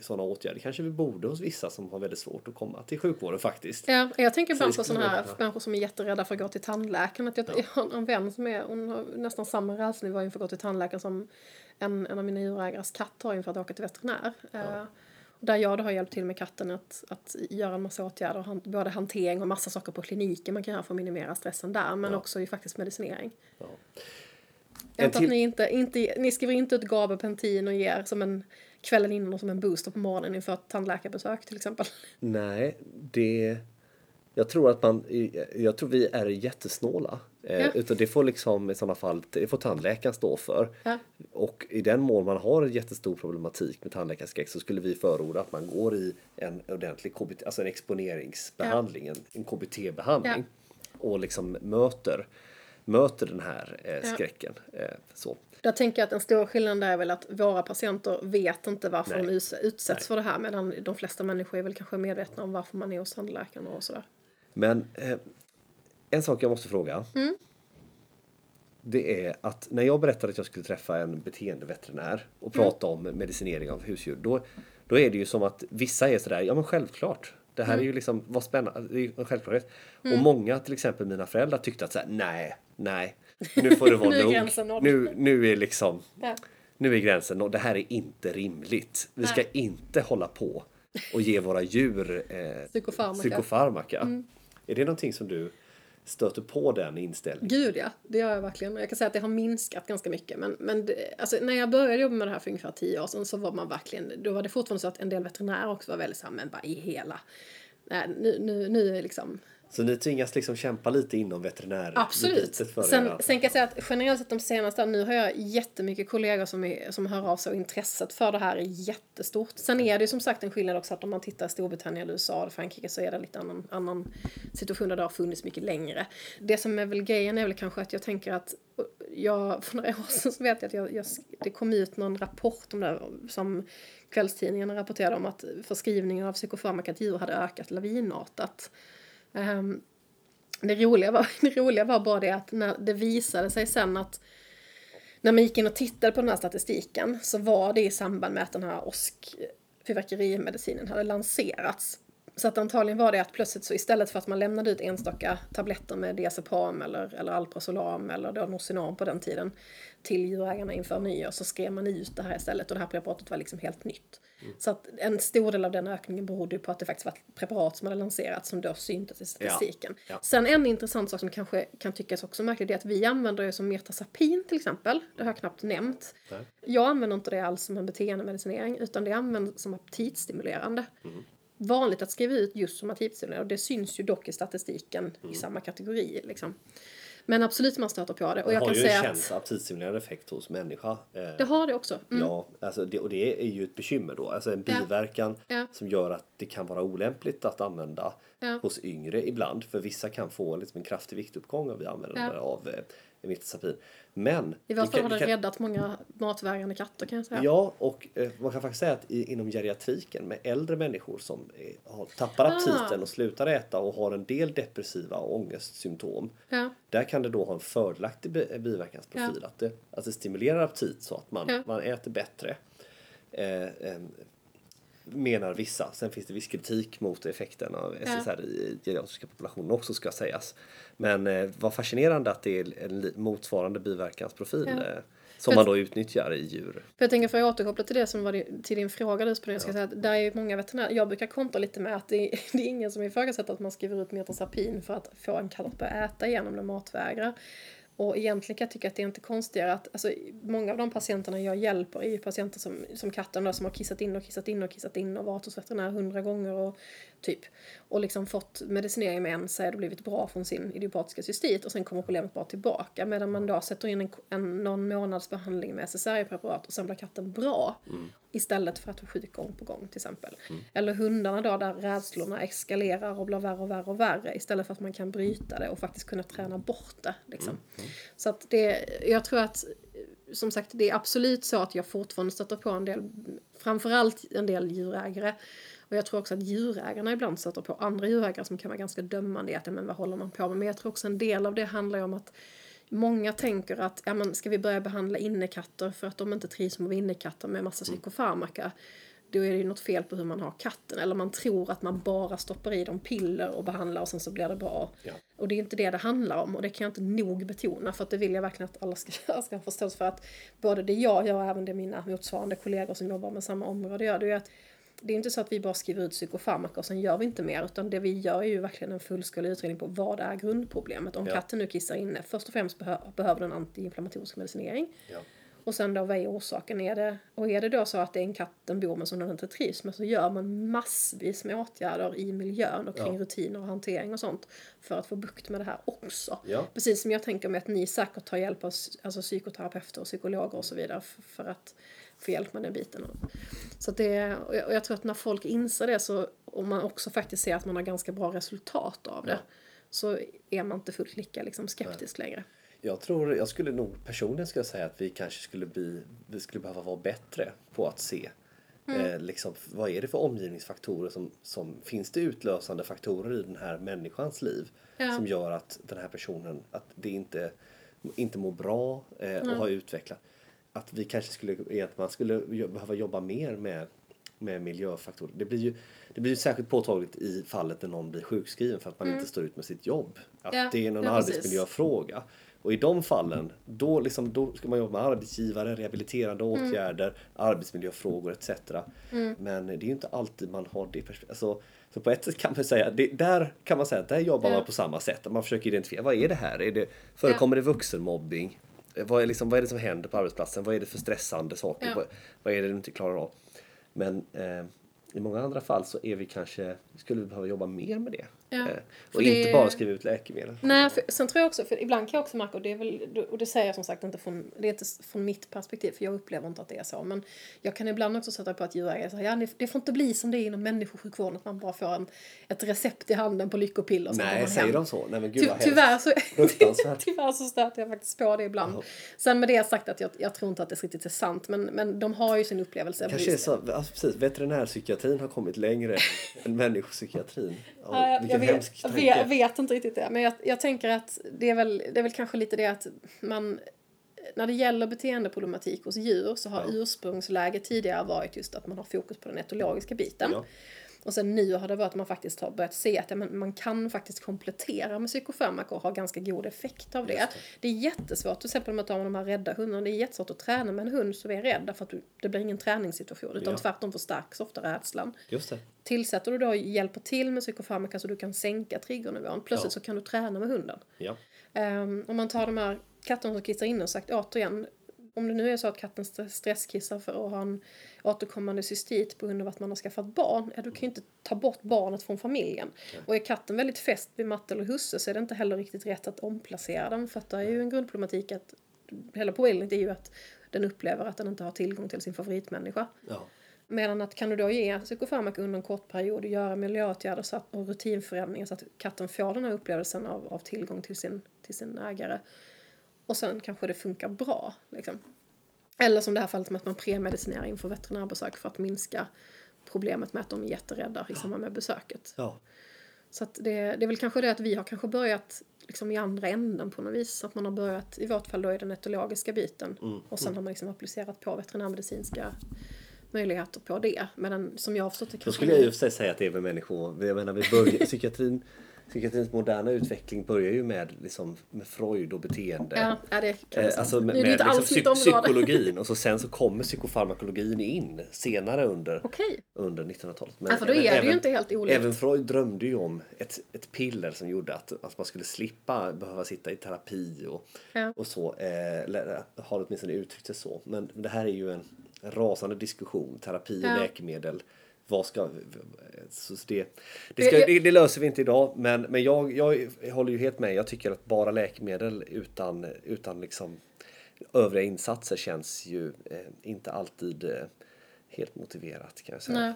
sådana åtgärder kanske vi borde hos vissa som har väldigt svårt att komma till sjukvården faktiskt. Ja, jag tänker ibland på sådana här människor som är jätterädda för att gå till tandläkaren. Att jag, ja. jag har en vän som är, hon har nästan samma rädsla inför att gå till tandläkaren som en, en av mina djurägares katt har inför att åka till veterinär. Ja. Uh, där jag då har hjälpt till med katten att, att göra en massa åtgärder, både hantering och massa saker på kliniken man kan göra för att minimera stressen där, men ja. också ju faktiskt medicinering. Ja. Jag till... att ni inte, inte, ni skriver inte ut gabapentin och ger som en kvällen innan och som en booster på morgonen inför ett tandläkarbesök till exempel. Nej, det... Jag tror att man, jag tror vi är jättesnåla. Eh, ja. Utan det får liksom i sådana fall, det får tandläkaren stå för. Ja. Och i den mån man har en jättestor problematik med tandläkarskräck så skulle vi förorda att man går i en ordentlig KBT, alltså en exponeringsbehandling, ja. en, KBT-behandling. Och liksom möter, möter den här eh, skräcken. Eh, så. Där tänker jag att den stora skillnaden är väl att våra patienter vet inte varför Nej. de utsätts Nej. för det här medan de flesta människor är väl kanske medvetna om varför man är hos tandläkaren och sådär. Men eh, en sak jag måste fråga. Mm. Det är att när jag berättade att jag skulle träffa en beteendeveterinär och mm. prata mm. om medicinering av husdjur. Då, då är det ju som att vissa är sådär, ja men självklart. Det här mm. är ju liksom, vad spännande, det är en självklarhet. Och mm. många, till exempel mina föräldrar, tyckte att såhär, nej, nej, nu får det vara nog. Nu, nu är liksom, ja. nu är gränsen nådd. Det här är inte rimligt. Vi ska inte hålla på och ge våra djur eh, psykofarmaka. psykofarmaka. Mm. Är det någonting som du stöter på den inställningen? Gud ja, det gör jag verkligen. Jag kan säga att det har minskat ganska mycket. Men, men det, alltså, när jag började jobba med det här för ungefär tio år sedan så var man verkligen, då var det fortfarande så att en del veterinärer också var väldigt såhär, men bara i hela, nej, nu, nu, nu är liksom så ni tvingas liksom kämpa lite inom veterinär Absolut. För sen, sen kan jag säga att generellt sett de senaste, nu har jag jättemycket kollegor som, är, som hör av sig och intresset för det här är jättestort. Sen är det ju som sagt en skillnad också att om man tittar i Storbritannien, USA och Frankrike så är det lite annan, annan situation där det har funnits mycket längre. Det som är väl grejen är väl kanske att jag tänker att jag, för några år sedan så vet jag att jag, jag, det kom ut någon rapport om det som kvällstidningarna rapporterade om att förskrivningen av psykofarmaka till djur hade ökat lavinartat. Um, det, roliga var, det roliga var bara det att när det visade sig sen att när man gick in och tittade på den här statistiken så var det i samband med att den här OSK fyrverkerimedicinen hade lanserats. Så att antagligen var det att plötsligt så istället för att man lämnade ut enstaka tabletter med diazepam eller, eller Alprazolam eller då Nocinom på den tiden till djurägarna inför nyår så skrev man ut det här istället och det här preparatet var liksom helt nytt. Mm. Så att en stor del av den ökningen berodde på att det faktiskt var ett preparat som hade lanserats som då syntes i statistiken. Ja. Ja. Sen en intressant sak som kanske kan tyckas också märkligt är att vi använder det som mirtazapin till exempel. Det har jag knappt nämnt. Nej. Jag använder inte det alls som en beteendemedicinering utan det används som aptitstimulerande. Mm vanligt att skriva ut just som aptitstimulerande och det syns ju dock i statistiken mm. i samma kategori. Liksom. Men absolut man stöter på det. Och det jag har kan ju säga en känd aptitstimulerande effekt hos människa. Eh, det har det också. Mm. Ja, alltså det, och det är ju ett bekymmer då. Alltså en biverkan ja. som gör att det kan vara olämpligt att använda ja. hos yngre ibland. För vissa kan få liksom en kraftig viktuppgång om vi använder ja. av mirtazapin. Men... I vart fall har det räddat många matvägrande katter kan jag säga. Ja, och eh, man kan faktiskt säga att i, inom geriatriken med äldre människor som har, tappar ah. aptiten och slutar äta och har en del depressiva och ångestsymptom. Ja. Där kan det då ha en fördelaktig biverkansprofil. Ja. Att, det, att det stimulerar aptit så att man, ja. man äter bättre. Eh, eh, menar vissa. Sen finns det viss kritik mot effekten av SSRI i geriatriska populationen också ska sägas. Men eh, vad fascinerande att det är en motsvarande biverkansprofil ja. eh, som för man då utnyttjar i djur. För jag tänker för att återkoppla till det som var till din fråga det, jag ska ja. säga att där är många veterinärer, jag brukar kontra lite med att det är, det är ingen som ifrågasätter att man skriver ut metazapin för att få en katt att börja äta genom den matvägrar. Och egentligen kan jag tycka att det är inte konstigare att alltså, många av de patienterna jag hjälper är ju patienter som, som katten då, som har kissat in och kissat in och kissat in och varit hos veterinär hundra gånger och typ och liksom fått medicinering med en säd och blivit bra från sin idiopatiska cystit och sen kommer problemet bara tillbaka medan man då sätter in en, en någon månads behandling med SSRI-preparat och sen blir katten bra mm. istället för att vara sjuk gång på gång till exempel. Mm. Eller hundarna då där rädslorna eskalerar och blir värre och värre och värre istället för att man kan bryta det och faktiskt kunna träna bort det. Liksom. Mm. mm. Så att det, jag tror att som sagt, det är absolut så att jag fortfarande stöter på en del, framförallt en del djurägare och jag tror också att djurägarna ibland stöter på andra djurägare som kan vara ganska dömande i att, men vad håller man på med? Men jag tror också en del av det handlar om att Många tänker att, ja men ska vi börja behandla innekatter för att de inte trivs med innekatter med massa mm. psykofarmaka då är det ju något fel på hur man har katten. Eller man tror att man bara stoppar i dem piller och behandlar och sen så blir det bra. Ja. Och det är inte det det handlar om och det kan jag inte nog betona för att det vill jag verkligen att alla ska, ska förstå. För att både det jag gör och även det mina motsvarande kollegor som jobbar med samma område gör, det är att det är inte så att vi bara skriver ut psykofarmaka och sen gör vi inte mer utan det vi gör är ju verkligen en fullskalig utredning på vad är grundproblemet. Om ja. katten nu kissar inne, först och främst behö behöver den antiinflammatorisk medicinering. Ja. Och sen då vad är orsaken? Är det, och är det då så att det är en katt den bor med som den inte trivs med så gör man massvis med åtgärder i miljön och kring ja. rutiner och hantering och sånt för att få bukt med det här också. Ja. Precis som jag tänker mig att ni säkert tar hjälp av alltså, psykoterapeuter och psykologer och så vidare för att få hjälp med den biten. Så det, och jag, och jag tror att när folk inser det så, och man också faktiskt ser att man har ganska bra resultat av det, ja. så är man inte fullt lika liksom, skeptisk Nej. längre. Jag tror, jag skulle nog personligen ska säga att vi kanske skulle bli, vi skulle behöva vara bättre på att se Mm. Eh, liksom, vad är det för omgivningsfaktorer som, som finns det utlösande faktorer i den här människans liv ja. som gör att den här personen att det inte, inte mår bra eh, mm. och har utvecklat att vi kanske skulle, att man skulle behöva jobba mer med, med miljöfaktorer. Det blir ju det blir ju särskilt påtagligt i fallet när någon blir sjukskriven för att man mm. inte står ut med sitt jobb. Att ja, det är någon ja, arbetsmiljöfråga. Och i de fallen, då, liksom, då ska man jobba med arbetsgivare, rehabiliterande mm. åtgärder, arbetsmiljöfrågor etc. Mm. Men det är ju inte alltid man har det perspektivet. Alltså, så på ett sätt kan man säga, det, där kan man säga att där jobbar ja. man på samma sätt. Man försöker identifiera, vad är det här? Är det, förekommer ja. det vuxenmobbing? Vad är, liksom, vad är det som händer på arbetsplatsen? Vad är det för stressande saker? Ja. Vad, vad, är det du inte klarar av? Men eh, i många andra fall så är vi kanske, skulle vi behöva jobba mer med det. Ja, eh, och inte bara skriva ut läkemedel. Nej, för, sen tror jag också, för ibland kan jag också märka, och det, är väl, och det säger jag som sagt inte från, det är inte från mitt perspektiv, för jag upplever inte att det är så, men jag kan ibland också sätta på att djurägare säger, ja det, får inte bli som det är inom människosjukvården, att man bara får en, ett recept i handen på lyckopiller. Nej, säger de så? Nej men gud Ty, vad tyvärr så, tyvärr så stöter jag faktiskt på det ibland. -huh. Sen med det sagt att jag, jag tror inte att det riktigt är sant, men, men de har ju sin upplevelse. Kanske är så, alltså, precis, veterinärpsykiatrin har kommit längre än människopsykiatrin. Ja, jag, jag, vet, jag vet, vet, inte riktigt det. Men jag, jag tänker att det är, väl, det är väl kanske lite det att man när det gäller beteendeproblematik hos djur så har ja. ursprungsläget tidigare varit just att man har fokus på den etologiska biten. Ja. Och sen nu har det varit att man faktiskt har börjat se att ja, man kan faktiskt komplettera med psykofarmaka och ha ganska god effekt av det. Det. det. är jättesvårt, till exempel med de här rädda hundarna, det är jättesvårt att träna med en hund som är rädd för att du, det blir ingen träningssituation utan ja. tvärtom förstärks ofta rädslan. Just det. Tillsätter du då hjälper till med psykofarmaka så du kan sänka triggernivån, plötsligt ja. så kan du träna med hunden. Ja. Um, om man tar de här katterna som kissar inne och sagt återigen, om det nu är så att katten stresskissar för att ha en återkommande cystit på grund av att man har skaffat barn, ja, du kan ju inte ta bort barnet från familjen. Okay. Och är katten väldigt fäst vid matte eller husse så är det inte heller riktigt rätt att omplacera den för att det är ju en grundproblematik att hela poängen är ju att den upplever att den inte har tillgång till sin favoritmänniska. Ja. Medan att kan du då ge psykofarmaka under en kort period och göra miljöåtgärder så att, och rutinförändringar så att katten får den här upplevelsen av, av tillgång till sin, till sin ägare och sen kanske det funkar bra. Liksom. Eller som det här fallet med att man premedicinerar inför veterinärbesök för att minska problemet med att de är jätterädda i samband med besöket. Ja. Så att det, det är väl kanske det att vi har kanske börjat liksom i andra änden på något vis. Att man har börjat, i vårt fall då i den etologiska biten. Mm, Och sen har man liksom applicerat på veterinärmedicinska möjligheter på det. Medan som jag har förstått det Då kanske skulle jag ju för sig säga att det är med människor. Jag menar, vi börjar, psykiatrin, psykiatrins moderna utveckling börjar ju med, liksom, med Freud och beteende. Ja, det kan Eh, alltså med, med liksom, alls mitt psy- område. psykologin och så sen så kommer psykofarmakologin in senare under, Okej. under 1900-talet. Men Ja, för då är det ju inte helt olikt. Även Freud drömde ju om ett, ett piller som gjorde att, att man skulle slippa behöva sitta i terapi och, Ja. och så. Eh, eller har åtminstone uttryckt det så. Men det här är ju en, en rasande diskussion. Terapi och Ja. läkemedel. Vad ska... Så det, det, ska, det, det löser vi inte idag. Men, men jag, jag håller ju helt med. Jag tycker att bara läkemedel utan, utan liksom övriga insatser känns ju eh, inte alltid eh, helt motiverat kan jag säga.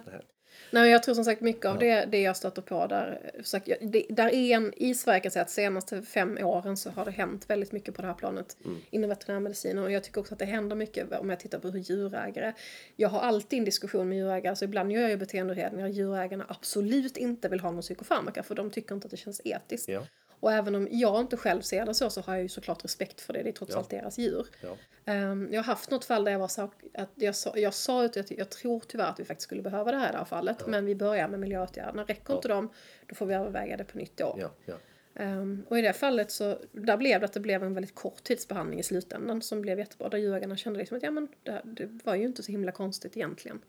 Nej. Jag tror som sagt mycket av det, det jag stöter på där. Så sagt, det, där är en, I Sverige kan jag säga att senaste fem åren så har det hänt väldigt mycket på det här planet inom veterinärmedicinen. Och jag tycker också att det händer mycket om jag tittar på hur djurägare. Jag har alltid en diskussion med djurägare, så ibland gör jag ju beteendeutredningar djurägarna absolut inte vill ha någon psykofarmaka för de tycker inte att det känns etiskt. Ja. Och även om jag inte själv ser det så, så har jag ju såklart respekt för det. Det är trots Ja. allt deras djur. Ja. Ehm, jag har haft något fall där jag var så att jag sa, jag sa ut att jag tror tyvärr att vi faktiskt skulle behöva det här i det här fallet. Men vi börjar med miljöåtgärderna. Räcker inte dem, då får vi överväga det på nytt då. Ja, ja. Ehm, och i det fallet så, där blev det att det blev en väldigt kort tidsbehandling i slutändan som blev jättebra. Där djurägarna kände liksom att ja men det, det var ju inte så himla konstigt egentligen.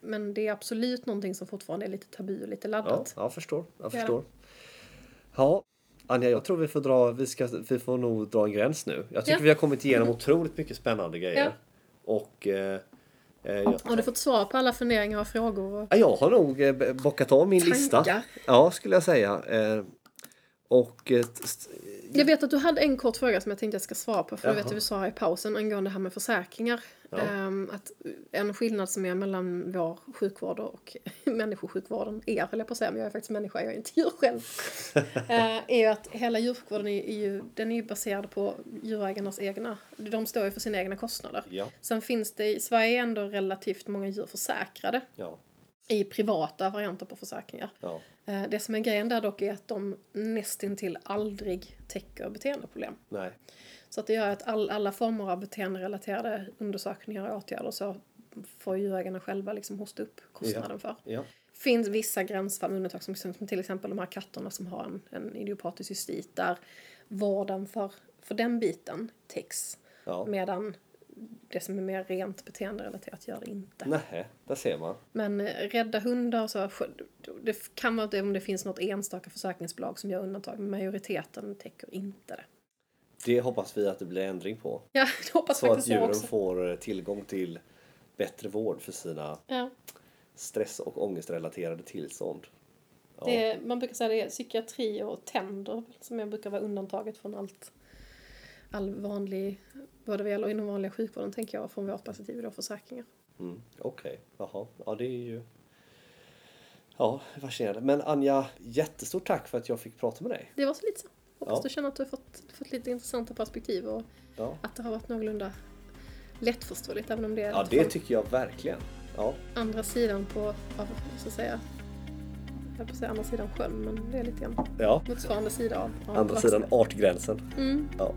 Men det är absolut någonting som fortfarande är lite tabu och lite Ja, laddat. jag förstår. Jag Ja. förstår. Ja, Anja, jag tror vi får dra, vi, ska, vi får nog dra en gräns nu. Jag tycker Ja. vi har kommit igenom otroligt mycket spännande grejer. Ja. Och eh, eh, jag, Har du fått svar på alla funderingar och frågor? Jag har nog eh, bockat av min lista. Tankar. Ja, skulle jag säga. Och eh, Jag vet att du hade en kort fråga som jag tänkte jag ska svara på. För du vet att vi sa i pausen angående det här med försäkringar. Ja. Ehm, att en skillnad som är mellan vår sjukvård och människosjukvården, er höll jag på att säga, men jag är faktiskt människa, jag är inte djur själv. eh, är ju att hela djursjukvården är, är, ju, den är ju baserad på djurägarnas egna, de står ju för sina egna kostnader. ja, Sen finns det i Sverige ändå relativt många djur försäkrade ja, i privata varianter på försäkringar. ja, Eh, Det som är grejen där dock är att de nästintill aldrig täcker beteendeproblem. nej, Så att det gör att all, alla former av beteenderelaterade undersökningar och åtgärder så får djurägarna själva liksom hosta upp kostnaden för. ja, finns vissa gränsfall med undantag som, som till exempel de här katterna som har en, en idiopatisk cystit där vården för, för den biten täcks ja. medan det som är mer rent beteenderelaterat gör det inte. Nej, där ser man. Men eh, rädda hundar så det kan vara det om det finns något enstaka försäkringsbolag som gör undantag men majoriteten täcker inte det. Det hoppas vi att det blir ändring på. Ja, det hoppas Så att djuren också. får eh, tillgång till bättre vård för sina Ja. stress och ångestrelaterade tillstånd. Ja. Det är, man brukar säga det är psykiatri och tänder som jag brukar vara undantaget från allt. All vanlig, både vad gäller inom vanliga sjukvården tänker jag från vårt perspektiv då försäkringar. Mm, Okej, jaha. Ja, det är ju... Ja, fascinerande. Men Anja, jättestort tack för att jag fick prata med dig. Det var så lite så. Hoppas Ja. du känner att du har fått, fått lite intressanta perspektiv och Ja, att det har varit någorlunda lättförståeligt även om det är ja det tycker jag verkligen. Ja, andra sidan på, av, så att säga, jag på säga andra sidan sjön men det är lite grann ja. motsvarande sida av, av Andra sidan artgränsen. Mm. Ja.